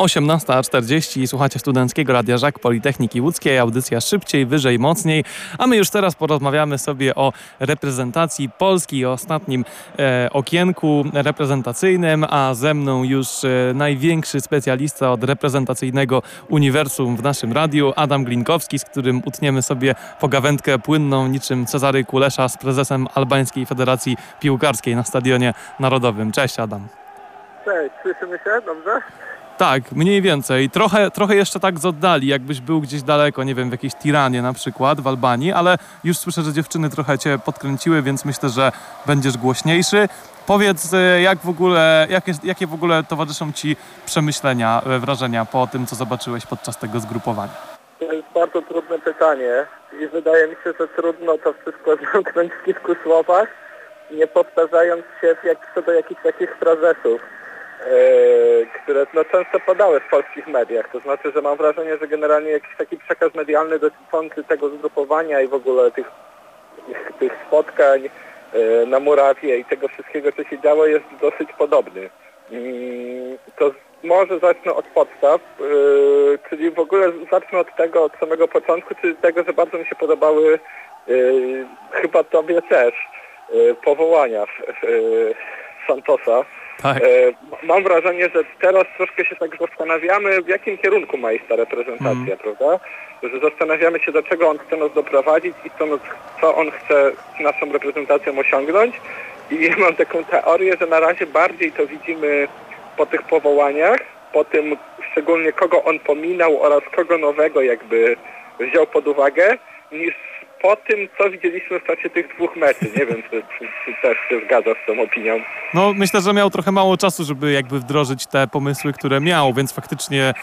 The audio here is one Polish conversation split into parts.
18.40 słuchacie Studenckiego Radia Żak Politechniki Łódzkiej, audycja szybciej, wyżej, mocniej, a my już teraz porozmawiamy sobie o reprezentacji Polski, o ostatnim e, okienku reprezentacyjnym, a ze mną już e, największy specjalista od reprezentacyjnego uniwersum w naszym radiu, Adam Glinkowski, z którym utniemy sobie pogawędkę płynną niczym Cezary Kulesza z prezesem Albańskiej Federacji Piłkarskiej na Stadionie Narodowym. Cześć Adam. Cześć, słyszymy się? Dobrze? Tak, mniej więcej. Trochę, trochę jeszcze tak z oddali, jakbyś był gdzieś daleko, nie wiem, w jakiejś Tiranie na przykład, w Albanii, ale już słyszę, że dziewczyny trochę cię podkręciły, więc myślę, że będziesz głośniejszy. Powiedz, e, jak w ogóle, jakie, jakie w ogóle towarzyszą ci przemyślenia, e, wrażenia po tym, co zobaczyłeś podczas tego zgrupowania? To jest bardzo trudne pytanie i wydaje mi się, że trudno to wszystko zamknąć w kilku słowach, nie powtarzając się jak, co do jakichś takich frazesów. Yy, które no, często padały w polskich mediach. To znaczy, że mam wrażenie, że generalnie jakiś taki przekaz medialny dotyczący tego zgrupowania i w ogóle tych, tych, tych spotkań yy, na murawie i tego wszystkiego, co się działo, jest dosyć podobny. Yy, to może zacznę od podstaw, yy, czyli w ogóle zacznę od tego, od samego początku, czyli tego, że bardzo mi się podobały chyba tobie też powołania Santosa. Tak. E, mam wrażenie, że teraz troszkę się tak zastanawiamy, w jakim kierunku ma iść ta reprezentacja, mm. prawda? Że zastanawiamy się, do czego on chce nas doprowadzić i co, co on chce z naszą reprezentacją osiągnąć. I ja mam taką teorię, że na razie bardziej to widzimy po tych powołaniach, po tym szczególnie kogo on pominął oraz kogo nowego jakby wziął pod uwagę, niż po tym, co widzieliśmy w czasie tych dwóch meczy. Nie wiem, czy, czy, czy też się zgadza z tą opinią. No myślę, że miał trochę mało czasu, żeby jakby wdrożyć te pomysły, które miał, więc faktycznie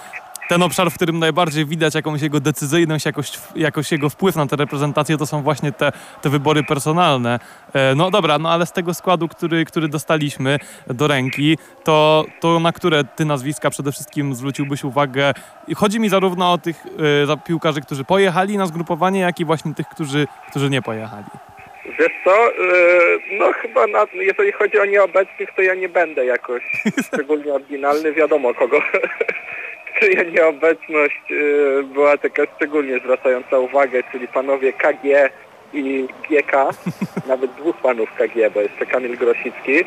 ten obszar, w którym najbardziej widać jakąś jego decyzyjność, jakoś, jakoś jego wpływ na tę reprezentację, to są właśnie te, te wybory personalne. E, no dobra, no ale z tego składu, który, który dostaliśmy do ręki, to, to na które ty nazwiska przede wszystkim zwróciłbyś uwagę? Chodzi mi zarówno o tych e, piłkarzy, którzy pojechali na zgrupowanie, jak i właśnie tych, którzy, którzy nie pojechali. Wiesz co, e, no chyba na, jeżeli chodzi o nieobecnych, to ja nie będę jakoś szczególnie oryginalny, wiadomo kogo czyja nieobecność y, była taka szczególnie zwracająca uwagę, czyli panowie KG i GK, nawet dwóch panów KG, bo jeszcze Kamil Grosicki. Y,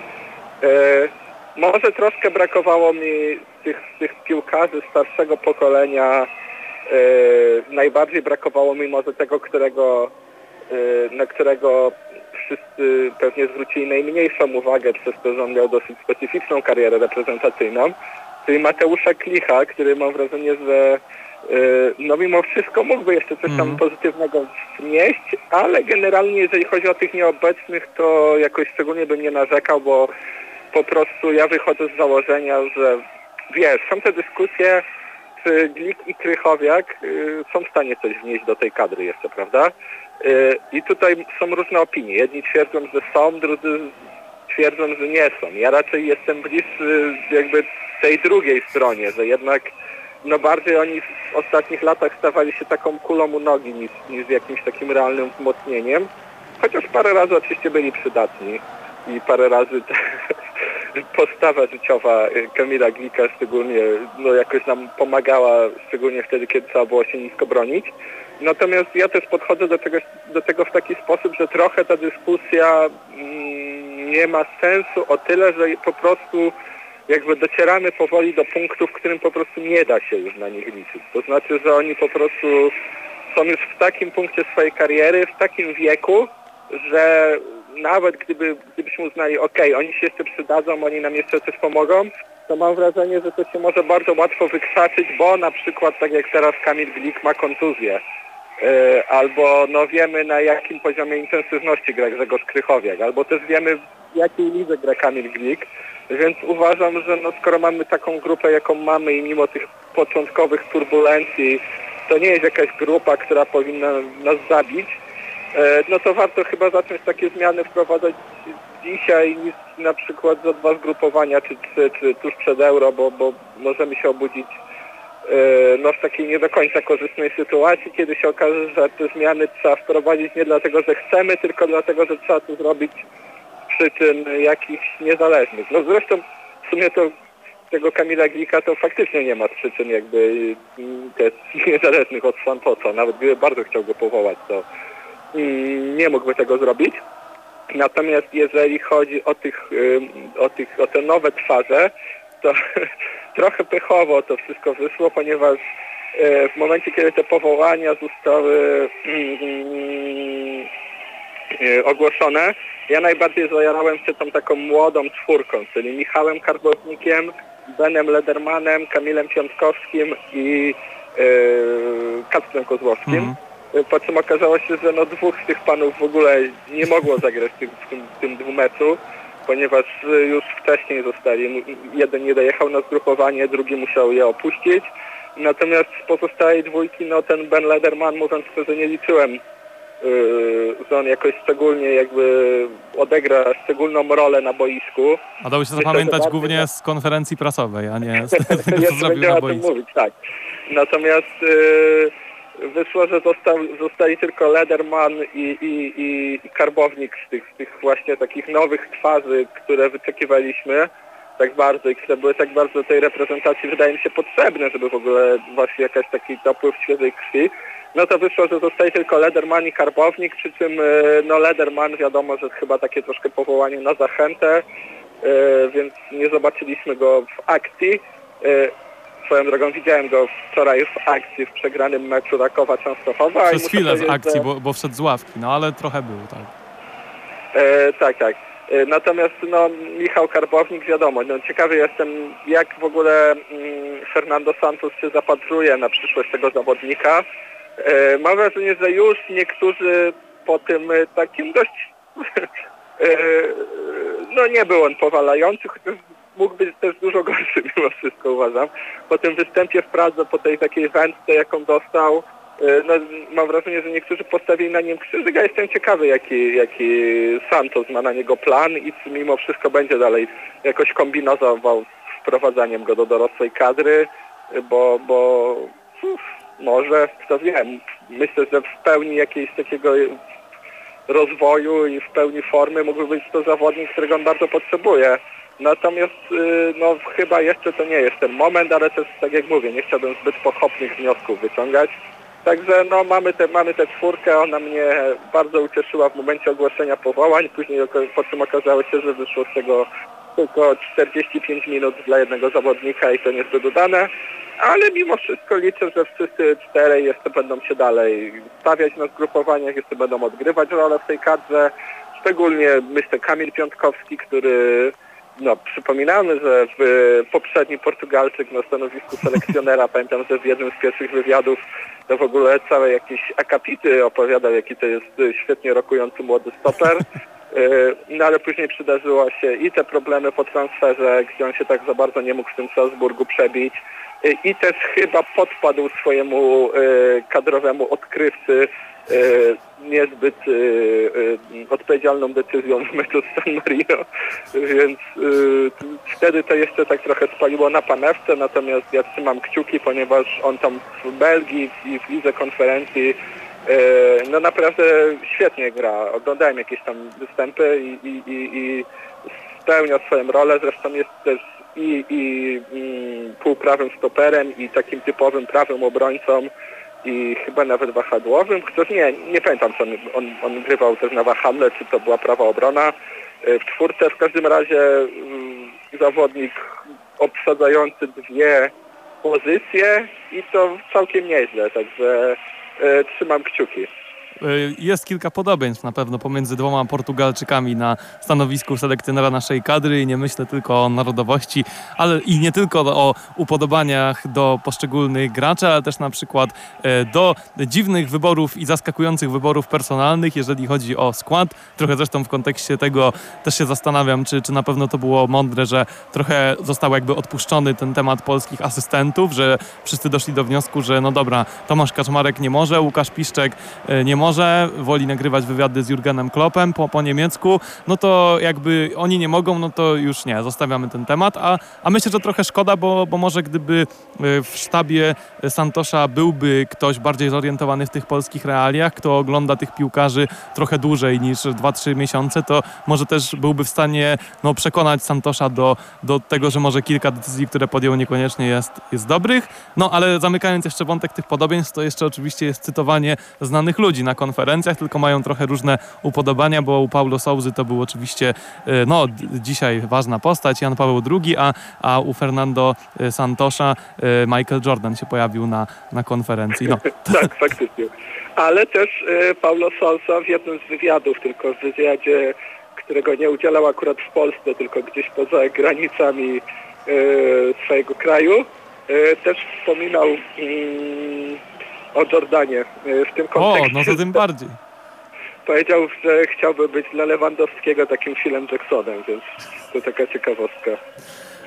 może troszkę brakowało mi tych, tych piłkarzy starszego pokolenia, y, najbardziej brakowało mi może tego, którego, na którego wszyscy pewnie zwrócili najmniejszą uwagę przez to, że on miał dosyć specyficzną karierę reprezentacyjną czyli Mateusza Klicha, który mam wrażenie, że y, no mimo wszystko mógłby jeszcze coś tam mm. pozytywnego wnieść, ale generalnie jeżeli chodzi o tych nieobecnych, to jakoś szczególnie bym nie narzekał, bo po prostu ja wychodzę z założenia, że wiesz, są te dyskusje, czy Glik i Krychowiak y, są w stanie coś wnieść do tej kadry jeszcze, prawda? Y, I tutaj są różne opinie. Jedni twierdzą, że są, drudzy twierdzą, że nie są. Ja raczej jestem bliższy jakby tej drugiej stronie, że jednak no bardziej oni w ostatnich latach stawali się taką kulą u nogi niż, niż jakimś takim realnym wzmocnieniem. Chociaż parę razy oczywiście byli przydatni i parę razy postawa życiowa Kamila Glika szczególnie no jakoś nam pomagała, szczególnie wtedy, kiedy trzeba było się nisko bronić. Natomiast ja też podchodzę do tego, do tego w taki sposób, że trochę ta dyskusja mm, nie ma sensu o tyle, że po prostu jakby docieramy powoli do punktu, w którym po prostu nie da się już na nich liczyć. To znaczy, że oni po prostu są już w takim punkcie swojej kariery, w takim wieku, że nawet gdyby, gdybyśmy uznali, ok, oni się jeszcze przydadzą, oni nam jeszcze coś pomogą, to mam wrażenie, że to się może bardzo łatwo wykrzaczyć, bo na przykład tak jak teraz Kamil Glik ma kontuzję, yy, albo no wiemy na jakim poziomie intensywności gra Grzegorz Krychowiak, albo też wiemy w jakiej lidze gra Kamil Glik, więc uważam, że no skoro mamy taką grupę, jaką mamy i mimo tych początkowych turbulencji, to nie jest jakaś grupa, która powinna nas zabić, e, no to warto chyba zacząć takie zmiany wprowadzać dzisiaj niż na przykład za dwa zgrupowania czy trzy, czy tuż przed euro, bo, bo możemy się obudzić e, no w takiej nie do końca korzystnej sytuacji, kiedy się okaże, że te zmiany trzeba wprowadzić nie dlatego, że chcemy, tylko dlatego, że trzeba to zrobić przyczyn jakichś niezależnych. No zresztą w sumie to tego Kamila Glika to faktycznie nie ma przyczyn jakby te niezależnych od Santosa. Nawet gdyby bardzo chciał go powołać, to nie mógłby tego zrobić. Natomiast jeżeli chodzi o tych, o tych, o te nowe twarze, to trochę pechowo to wszystko wyszło, ponieważ e, w momencie, kiedy te powołania zostały mm, ogłoszone, ja najbardziej zajarałem się tą taką młodą czwórką, czyli Michałem Karbownikiem, Benem Ledermanem, Kamilem Piątkowskim i yy, Kacprem Kozłowskim. Mm po czym okazało się, że no dwóch z tych panów w ogóle nie mogło zagrać w tym, w tym, w tym dwumeczu, ponieważ już wcześniej zostali, jeden nie dojechał na zgrupowanie, drugi musiał je opuścić. Natomiast z pozostałej dwójki, no ten Ben Lederman, mówiąc szczerze, nie liczyłem, yy, że on jakoś szczególnie jakby odegra szczególną rolę na boisku. A dało się zapamiętać głównie z konferencji prasowej, a nie z tego, co zrobił na boisku. Mówić, tak. Natomiast yy, wyszło, że został, zostali tylko Lederman i, i, i, Karbownik z tych, z tych właśnie takich nowych twarzy, które wyczekiwaliśmy tak bardzo i które były tak bardzo tej reprezentacji wydaje mi się potrzebne, żeby w ogóle właśnie jakaś taki dopływ świeżej krwi. No to wyszło, że zostaje tylko Lederman i Karbownik, przy czym e, no Lederman wiadomo, że chyba takie troszkę powołanie na zachętę, e, więc nie zobaczyliśmy go w akcji. E, Swoją drogą widziałem go wczoraj w akcji w przegranym meczu Rakowa Częstochowa. Przez chwilę w akcji, że... bo, bo wszedł z ławki, no ale trochę był, tak. E, tak, tak. E, natomiast no, Michał Karbownik, wiadomo, no, ciekawy jestem, jak w ogóle mm, Fernando Santos się zapatruje na przyszłość tego zawodnika. E, mam wrażenie, że już niektórzy po tym e, takim dość... E, no nie był on powalający, chociaż mógł być też dużo gorszy mimo wszystko uważam. Po tym występie w Pradze, po tej takiej wędce jaką dostał, no, mam wrażenie, że niektórzy postawili na nim krzyżyk, ja jestem ciekawy jaki, jaki Santos ma na niego plan i czy mimo wszystko będzie dalej jakoś kombinował z wprowadzaniem go do dorosłej kadry, bo, bo uf, może, kto wie, myślę, że w pełni jakiejś takiego rozwoju i w pełni formy mógłby być to zawodnik, którego on bardzo potrzebuje. Natomiast y, no, chyba jeszcze to nie jest ten moment, ale też tak jak mówię, nie chciałbym zbyt pochopnych wniosków wyciągać. Także no, mamy, te, mamy tę czwórkę, ona mnie bardzo ucieszyła w momencie ogłoszenia powołań, później po czym okazało się, że wyszło z tego tylko 45 minut dla jednego zawodnika i to niezbyt udane, ale mimo wszystko liczę, że wszyscy czterej jeszcze będą się dalej stawiać na zgrupowaniach, jeszcze będą odgrywać rolę w tej kadrze, szczególnie myślę Kamil Piątkowski, który no, przypominamy, że w poprzedni Portugalczyk na stanowisku selekcjonera, pamiętam, że w jednym z pierwszych wywiadów to w ogóle całe jakieś akapity opowiadał, jaki to jest świetnie rokujący młody stoper. E, no ale później przydarzyło się i te problemy po transferze, gdzie on się tak za bardzo nie mógł w tym Salzburgu przebić. E, i też chyba podpadł swojemu e, kadrowemu odkrywcy niezbyt odpowiedzialną decyzją w meczu San Marino, więc wtedy to jeszcze tak trochę spaliło na panewce, natomiast ja trzymam kciuki, ponieważ on tam w Belgii i w lidze konferencji no naprawdę świetnie gra. Oglądałem jakieś tam występy i, i, i, i spełnia swoją rolę, zresztą jest też i, i mm, półprawym stoperem i takim typowym prawym obrońcą, i chyba nawet wahadłowym, chociaż nie, nie pamiętam, czy on, on, on grywał też na wahadle, czy to była prawa obrona. E, w czwórce w każdym razie mm, zawodnik obsadzający dwie pozycje i to całkiem nieźle, także e, trzymam kciuki. Y, jest kilka podobieństw na pewno pomiędzy dwoma Portugalczykami na stanowisku selekcjonera naszej kadry i nie myślę tylko o narodowości, ale i nie tylko o upodobaniach do poszczególnych graczy, ale też na przykład y, do dziwnych wyborów i zaskakujących wyborów personalnych, jeżeli chodzi o skład. Trochę zresztą w kontekście tego też się zastanawiam, czy, czy na pewno to było mądre, że trochę został jakby odpuszczony ten temat polskich asystentów, że wszyscy doszli do wniosku, że no dobra, Tomasz Kaczmarek nie może, Łukasz Piszczek y, nie może, może, woli nagrywać wywiady z Jurgenem Kloppem po, po niemiecku, no to jakby oni nie mogą, no to już nie, zostawiamy ten temat, a, a myślę, że trochę szkoda, bo, bo może gdyby y, w sztabie Santosza byłby ktoś bardziej zorientowany w tych polskich realiach, kto ogląda tych piłkarzy trochę dłużej niż 2-3 miesiące, to może też byłby w stanie no, przekonać Santosza do, do tego, że może kilka decyzji, które podjął niekoniecznie jest, jest dobrych. No ale zamykając jeszcze wątek tych podobieństw, to jeszcze oczywiście jest cytowanie znanych ludzi na konferencjach, tylko mają trochę różne upodobania, bo u Paulo Souzy to był oczywiście e, no, dzisiaj ważna postać, Jan Paweł II, a, a u Fernando e, Santosza e, Michael Jordan się pojawił na, na konferencji. No. tak, faktycznie. Ale też Paulo Sousa w jednym z wywiadów, tylko w wywiadzie, którego nie udzielał akurat w Polsce, tylko gdzieś poza granicami swojego kraju, też wspominał mm, o Jordanie w tym kontekście. O, no to tym bardziej powiedział, że chciałby być dla Lewandowskiego takim Philem Jacksonem, więc to taka ciekawostka.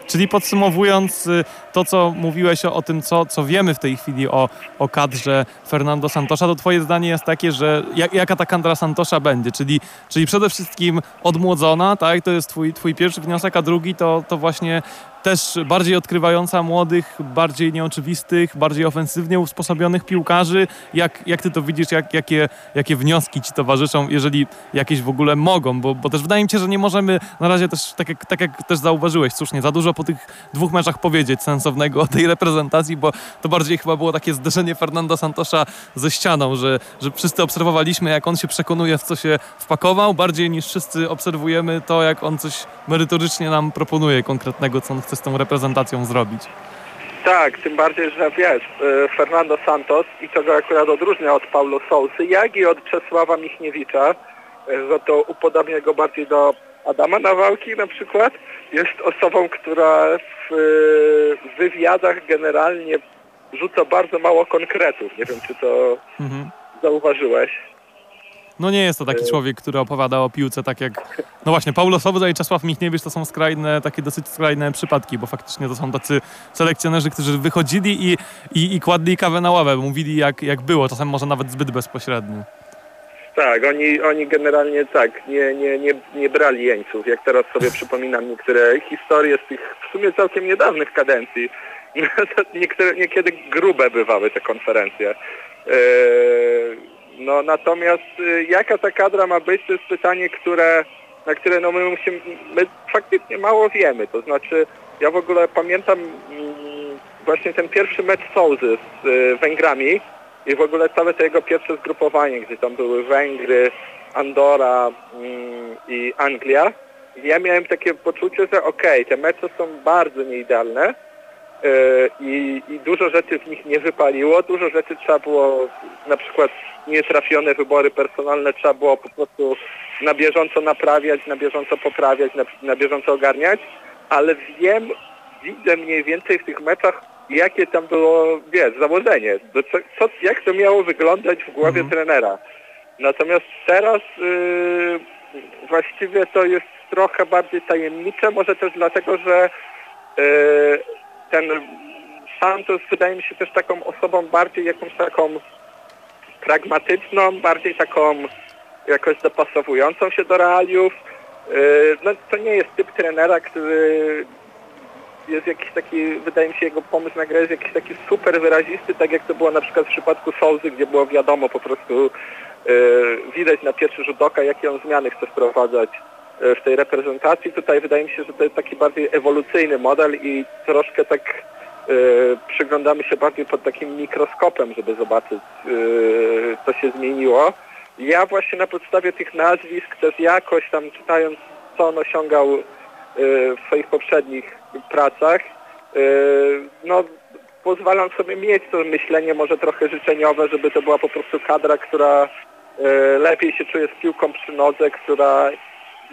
Czyli podsumowując y, to, co mówiłeś o, o tym, co, co wiemy w tej chwili o, o kadrze Fernando Santosza, to twoje zdanie jest takie, że jak, jaka ta kadra Santosza będzie? Czyli, czyli przede wszystkim odmłodzona, tak? To jest twój, twój pierwszy wniosek, a drugi to, to właśnie też bardziej odkrywająca młodych, bardziej nieoczywistych, bardziej ofensywnie usposobionych piłkarzy. Jak, jak ty to widzisz, jak, jakie, jakie wnioski ci towarzyszą, jeżeli jakieś w ogóle mogą? Bo, bo też wydaje mi się, że nie możemy na razie też, tak jak, tak jak też zauważyłeś słusznie, za dużo po tych dwóch meczach powiedzieć sensownego o tej reprezentacji, bo to bardziej chyba było takie zderzenie Fernando Santosza ze ścianą, że, że wszyscy obserwowaliśmy, jak on się przekonuje, w co się wpakował, bardziej niż wszyscy obserwujemy to, jak on coś merytorycznie nam proponuje konkretnego, co on chce chce z tą reprezentacją zrobić. Tak, tym bardziej, że wiesz, y, Fernando Santos i to go akurat odróżnia od Paulo Sousy, jak i od Czesława Michniewicza, y, że to upodabnia go bardziej do Adama Nawałki na przykład, jest osobą, która w y, wywiadach generalnie rzuca bardzo mało konkretów. Nie wiem, czy to mhm. zauważyłeś. No nie jest to taki człowiek, który opowiada o piłce tak jak... No właśnie, Paulo Sobota i Czesław Michniewicz to są skrajne, takie dosyć skrajne przypadki, bo faktycznie to są tacy selekcjonerzy, którzy wychodzili i, i, i kładli kawę na ławę, mówili jak, jak było, czasem może nawet zbyt bezpośrednio. Tak, oni, oni generalnie tak, nie, nie, nie, nie brali jeńców. Jak teraz sobie przypominam niektóre historie z tych w sumie całkiem niedawnych kadencji, niektóre, niekiedy grube bywały te konferencje. Yy no natomiast y, jaka ta kadra ma być, to jest pytanie, które, na które no my musimy, my faktycznie mało wiemy. To znaczy ja w ogóle pamiętam mm, właśnie ten pierwszy mecz Sołzy z y, Węgrami i w ogóle całe to jego pierwsze zgrupowanie, gdzie tam były Węgry, Andora mm, i Anglia. Ja miałem takie poczucie, że okej, okay, te mecze są bardzo nieidealne, i, i dużo rzeczy w nich nie wypaliło, dużo rzeczy trzeba było, na przykład nietrafione wybory personalne trzeba było po prostu na bieżąco naprawiać, na bieżąco poprawiać, na, na bieżąco ogarniać, ale wiem, widzę mniej więcej w tych meczach, jakie tam było, wiesz, założenie, co, co, jak to miało wyglądać w głowie mhm. trenera. Natomiast teraz yy, właściwie to jest trochę bardziej tajemnicze, może też dlatego, że yy, ten Santos wydaje mi się też taką osobą bardziej jakąś taką pragmatyczną, bardziej taką jakoś dopasowującą się do realiów. Y, no, to nie jest typ trenera, który jest jakiś taki, wydaje mi się, jego pomysł na grę jest jakiś taki super wyrazisty, tak jak to było na przykład w przypadku Souzy, gdzie było wiadomo po prostu yy, widać na pierwszy rzut oka, jakie on zmiany chce wprowadzać w tej reprezentacji. Tutaj wydaje mi się, że to jest taki bardziej ewolucyjny model i troszkę tak e, przyglądamy się bardziej pod takim mikroskopem, żeby zobaczyć, e, co się zmieniło. Ja właśnie na podstawie tych nazwisk też jakoś tam czytając, co on osiągał w swoich poprzednich pracach, no pozwalam sobie mieć to myślenie może trochę życzeniowe, żeby to była po prostu kadra, która lepiej się czuje z piłką przy nodze, która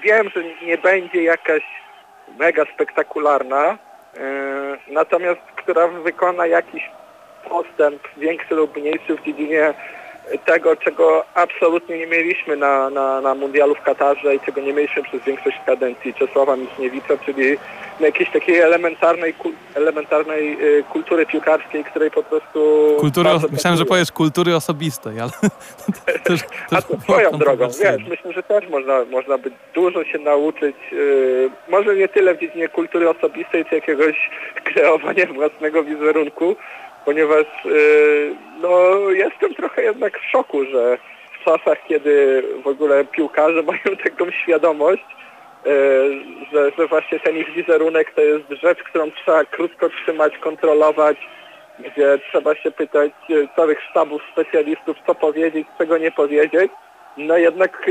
wiem, że nie będzie jakaś mega spektakularna, e, natomiast która wykona jakiś postęp większy lub mniejszy w dziedzinie tego, czego absolutnie nie mieliśmy na, na, na mundialu w Katarze i czego nie mieliśmy przez większość kadencji. Czesława Michniewicza, czyli na jakiejś takiej elementarnej, ku, elementarnej y, kultury piłkarskiej, której po prostu... Kultury, myślałem, że powiesz kultury osobistej, ale też A to swoją drogą, wiesz, myślę, że też można, można by dużo się nauczyć, yy, może nie tyle w dziedzinie kultury osobistej, czy jakiegoś kreowania własnego wizerunku, ponieważ yy, no, jestem trochę jednak w szoku, że w czasach, kiedy w ogóle piłkarze mają taką świadomość, yy, że, że właśnie ten ich wizerunek to jest rzecz, którą trzeba krótko trzymać, kontrolować, gdzie trzeba się pytać yy, całych sztabów specjalistów, co powiedzieć, czego nie powiedzieć. No jednak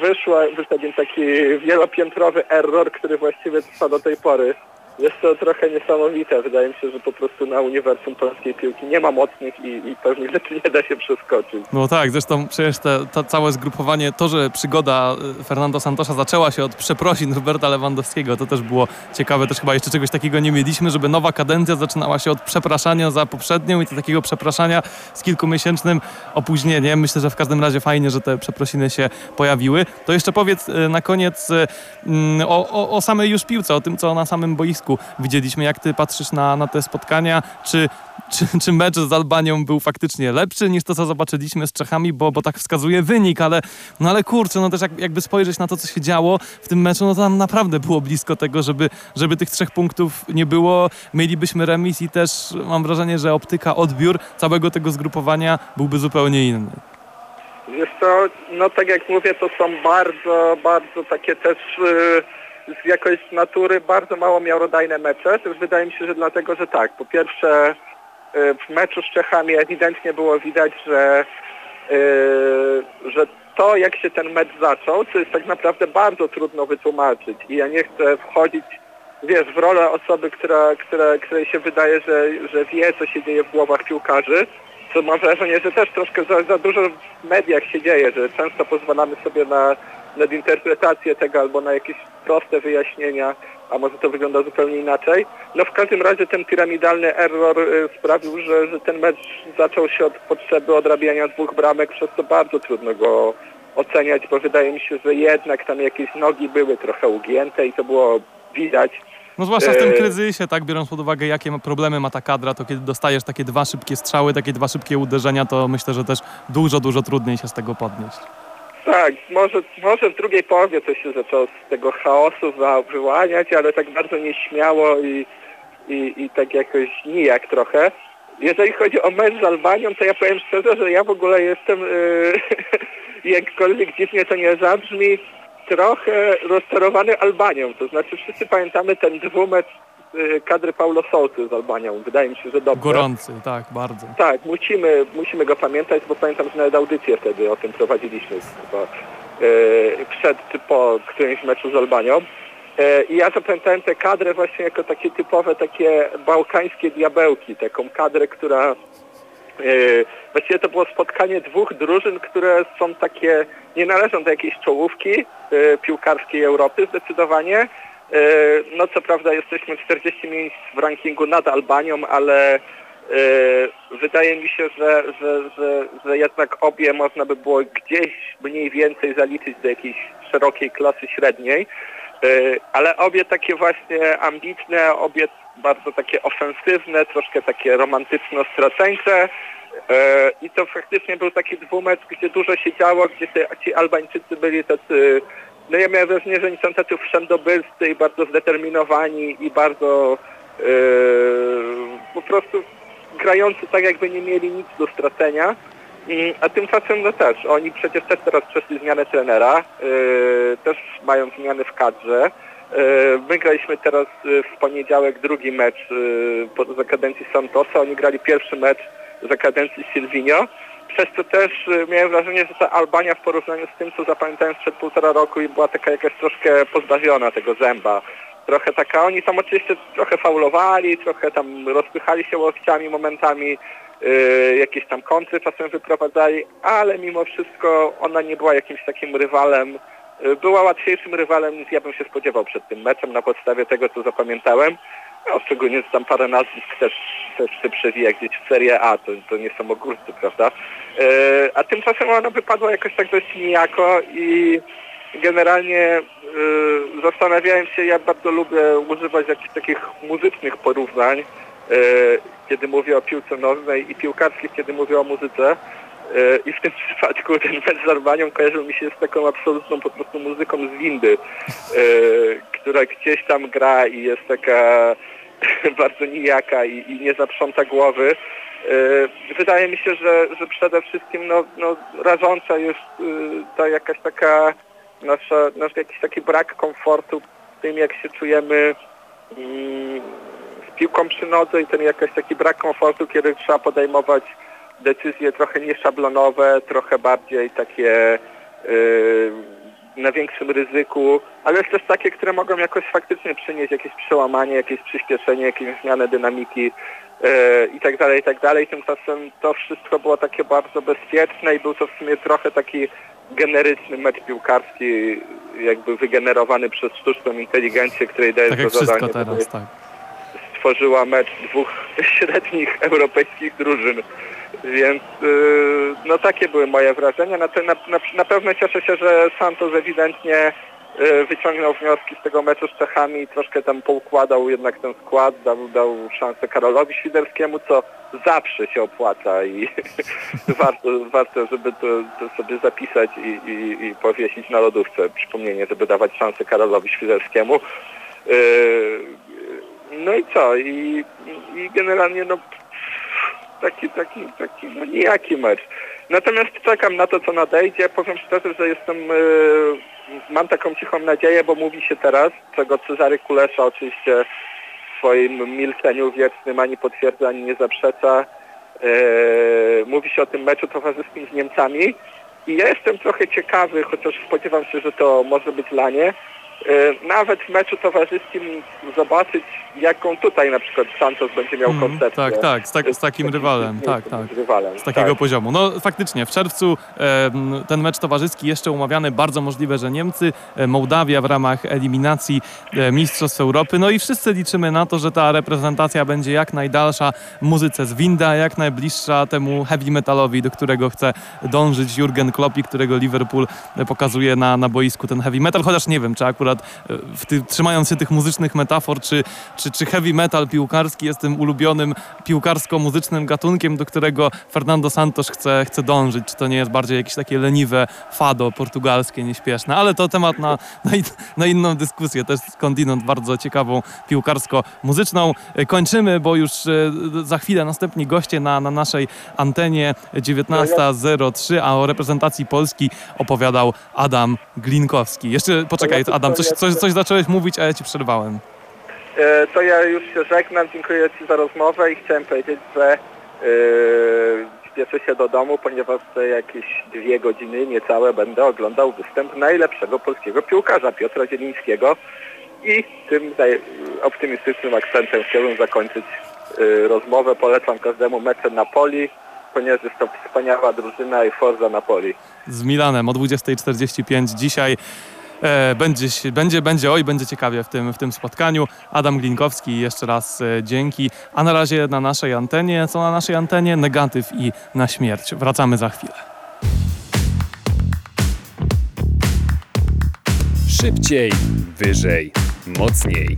wyszła, wyszedł taki wielopiętrowy error, który właściwie trwa do tej pory. Jest to trochę niesamowite. Wydaje mi się, że po prostu na uniwersum polskiej piłki nie ma mocnych i, i pewnych rzeczy nie da się przeskoczyć. No tak, zresztą przecież te, to całe zgrupowanie, to, że przygoda y, Fernando Santosza zaczęła się od przeprosin Roberta Lewandowskiego, to też było ciekawe. Też chyba jeszcze czegoś takiego nie mieliśmy, żeby nowa kadencja zaczynała się od przepraszania za poprzednią i to takiego przepraszania z kilkumiesięcznym opóźnieniem. Myślę, że w każdym razie fajnie, że te przeprosiny się pojawiły. To jeszcze powiedz y, na koniec y, mm, o, o, o samej już piłce, o tym, co na samym boisku widzieliśmy. Jak ty patrzysz na, na te spotkania? Czy, czy, czy mecz z Albanią był faktycznie lepszy niż to, co zobaczyliśmy z Czechami, bo, bo tak wskazuje wynik, ale, no ale kurczę, no też jak, jakby spojrzeć na to, co się działo w tym meczu, no to tam naprawdę było blisko tego, żeby, żeby tych trzech punktów nie było. Mielibyśmy remis i też mam wrażenie, że optyka, odbiór całego tego zgrupowania byłby zupełnie inny. Wiesz co, no tak jak mówię, to są bardzo, bardzo takie też... Yy z jakoś natury bardzo mało miarodajne mecze. To wydaje mi się, że dlatego, że tak, po pierwsze y, w meczu z Czechami ewidentnie było widać, że, yy, że to jak się ten mecz zaczął, to jest tak naprawdę bardzo trudno wytłumaczyć i ja nie chcę wchodzić wiesz, w rolę osoby, która, która, której się wydaje, że, że wie, co się dzieje w głowach piłkarzy, to mam wrażenie, że też troszkę za, za dużo w mediach się dzieje, że często pozwalamy sobie na nadinterpretację tego albo na jakieś proste wyjaśnienia, a może to wygląda zupełnie inaczej. No w każdym razie ten piramidalny error y, sprawił, że, że ten mecz zaczął się od potrzeby odrabiania dwóch bramek, przez to bardzo trudno go oceniać, bo wydaje mi się, że jednak tam jakieś nogi były trochę ugięte i to było widać. No zwłaszcza w tym e, kryzysie, tak, biorąc pod uwagę, jakie problemy ma ta kadra, to kiedy dostajesz takie dwa szybkie strzały, takie dwa szybkie uderzenia, to myślę, że też dużo, dużo trudniej się z tego podnieść. Tak, może, może w drugiej połowie coś się zaczęło z tego chaosu wyłaniać, ale tak bardzo nieśmiało i, i, i tak jakoś nijak trochę. Jeżeli chodzi o mecz z Albanią, to ja powiem szczerze, że ja w ogóle jestem, yy, jakkolwiek dziwnie to nie zabrzmi, trochę rozczarowany Albanią. To znaczy wszyscy pamiętamy ten dwumecz kadry Paulo Sousy z Albanią. Wydaje mi się, że dobrze. Gorący, tak, bardzo. Tak, musimy, musimy go pamiętać, bo pamiętam, że nawet audycję wtedy o tym prowadziliśmy chyba yy, przed czy po którymś meczu z Albanią. Yy, I ja zapamiętałem tę kadrę właśnie jako takie typowe, takie bałkańskie diabełki, taką kadrę, która właściwie to było spotkanie dwóch drużyn, które są takie, nie należą do jakiejś czołówki piłkarskiej Europy zdecydowanie, no co prawda jesteśmy 40 miejsc w rankingu nad Albanią, ale e, wydaje mi się, że, że, że, że jednak obie można by było gdzieś mniej więcej zaliczyć do jakiejś szerokiej klasy średniej. E, ale obie takie właśnie ambitne, obie bardzo takie ofensywne, troszkę takie romantyczno-straceńcze. I to faktycznie był taki dwumecz, gdzie dużo się działo, gdzie ci Albańczycy byli tacy no ja miałem wrażenie, że oni są tacy wszędobylscy i bardzo zdeterminowani i bardzo yy, po prostu grający tak, jakby nie mieli nic do stracenia. Mm, a tymczasem no też, oni przecież też teraz przeszli zmianę trenera, yy, też mają zmiany w kadrze. My graliśmy teraz w poniedziałek drugi mecz za kadencji Santosa, oni grali pierwszy mecz za kadencji Silvinio przez to też y, miałem wrażenie, że ta Albania w porównaniu z tym, co zapamiętałem sprzed półtora roku i była taka jakaś troszkę pozbawiona tego zęba. Trochę taka, oni tam oczywiście trochę faulowali, trochę tam rozpychali się łokciami momentami, yy, jakieś tam kontry czasem wyprowadzali, ale mimo wszystko ona nie była jakimś takim rywalem, yy, była łatwiejszym rywalem niż ja bym się spodziewał przed tym meczem na podstawie tego, co zapamiętałem. No, szczególnie tam parę nazwisk też chce przewijać gdzieś w Serie A, to, to nie są ogórcy, prawda? E, a tymczasem ona wypadła jakoś tak dość nijako i generalnie e, zastanawiałem się, ja bardzo lubię używać jakichś takich muzycznych porównań, kiedy mówię o piłce nożnej i piłkarskich, kiedy mówię o muzyce. I w tym przypadku ten mecz z kojarzył mi się z taką absolutną po prostu muzyką z windy, która gdzieś tam gra i jest taka bardzo nijaka i, i nie zaprząta głowy. Wydaje mi się, że, że przede wszystkim no, no, rażąca jest ta jakaś taka nasza, nasz jakiś taki brak komfortu w tym, jak się czujemy mm, z piłką przy nodze i ten jakiś taki brak komfortu, kiedy trzeba podejmować decyzje trochę nieszablonowe, trochę bardziej takie yy, na większym ryzyku, ale jest też takie, które mogą jakoś faktycznie przynieść jakieś przełamanie, jakieś przyspieszenie, jakieś zmianę dynamiki yy, i tak dalej, i tak dalej. Tymczasem to wszystko było takie bardzo bezpieczne i był to w sumie trochę taki generyczny mecz piłkarski, jakby wygenerowany przez sztuczną inteligencję, której daje tak to zadanie. Teraz, tak. Stworzyła mecz dwóch średnich europejskich drużyn. Więc yy, no takie były moje wrażenia. Na, na, na, pewno cieszę się, że Santos ewidentnie yy, wyciągnął wnioski z tego meczu z Czechami i troszkę tam poukładał jednak ten skład, dał, dał szansę Karolowi Świderskiemu, co zawsze się opłaca i warto, warto, żeby to, to sobie zapisać i, i, i, powiesić na lodówce przypomnienie, żeby dawać szansę Karolowi Świderskiemu. Yy, no i co? I, i generalnie no taki, taki, taki no nijaki mecz. Natomiast czekam na to, co nadejdzie. Powiem szczerze, że jestem, yy, mam taką cichą nadzieję, bo mówi się teraz, czego Cezary Kulesza oczywiście w swoim milczeniu wiecznym ani potwierdza, ani nie zaprzecza. Yy, mówi się o tym meczu towarzyskim z Niemcami i ja jestem trochę ciekawy, chociaż spodziewam się, że to może być lanie, E, nawet w meczu towarzyskim zobaczyć, jaką tutaj na przykład Santos będzie miał mm, koncepcję. Tak, tak, z, tak, z takim rywalem, tak, tak. Z rywalem, z takiego tak. poziomu. No faktycznie, w czerwcu e, ten mecz towarzyski jeszcze umawiany, bardzo możliwe, że Niemcy, e, Mołdawia w ramach eliminacji e, Mistrzostw Europy, no i wszyscy liczymy na to, że ta reprezentacja będzie jak najdalsza muzyce z winda, jak najbliższa temu heavy metalowi, do którego chce dążyć Jurgen Klopp którego Liverpool pokazuje na, na boisku ten heavy metal, chociaż nie wiem, czy akurat e, ty, trzymając się tych muzycznych metafor, czy, czy, czy heavy metal piłkarski jest tym ulubionym piłkarsko-muzycznym gatunkiem, do którego Fernando Santos chce, chce dążyć? Czy to nie jest bardziej jakieś takie leniwe fado portugalskie, nieśpieszne? Ale to temat na, na, na inną dyskusję. Jest skądinąd bardzo ciekawą piłkarsko-muzyczną. Kończymy, bo już e, za chwilę następni goście na, na naszej antenie 19.03, a o reprezentacji Polski opowiadał Adam Glinkowski. Jeszcze poczekaj, Adam, coś, coś, coś zacząłeś mówić, a ja ci przerwałem. E, to ja już się żegnam, dziękuję Ci za rozmowę i chciałem powiedzieć, że yy, śpieszę się do domu, ponieważ za jakieś dwie godziny niecałe będę oglądał występ najlepszego polskiego piłkarza Piotra Zielińskiego i tym optymistycznym akcentem chciałbym zakończyć yy, rozmowę. Polecam każdemu mecze Napoli, ponieważ jest to wspaniała drużyna i Forza Napoli. Z Milanem o 20.45 dzisiaj. E, będzie, będzie, będzie, oj, będzie ciekawie w tym, w tym spotkaniu. Adam Glinkowski, jeszcze raz e, dzięki. A na razie na naszej antenie, co na naszej antenie? Negatyw i na śmierć. Wracamy za chwilę. Szybciej, wyżej, mocniej.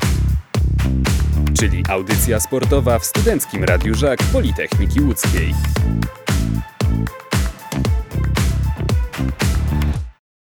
Czyli audycja sportowa w Studenckim Radiu Żak Politechniki Łódzkiej.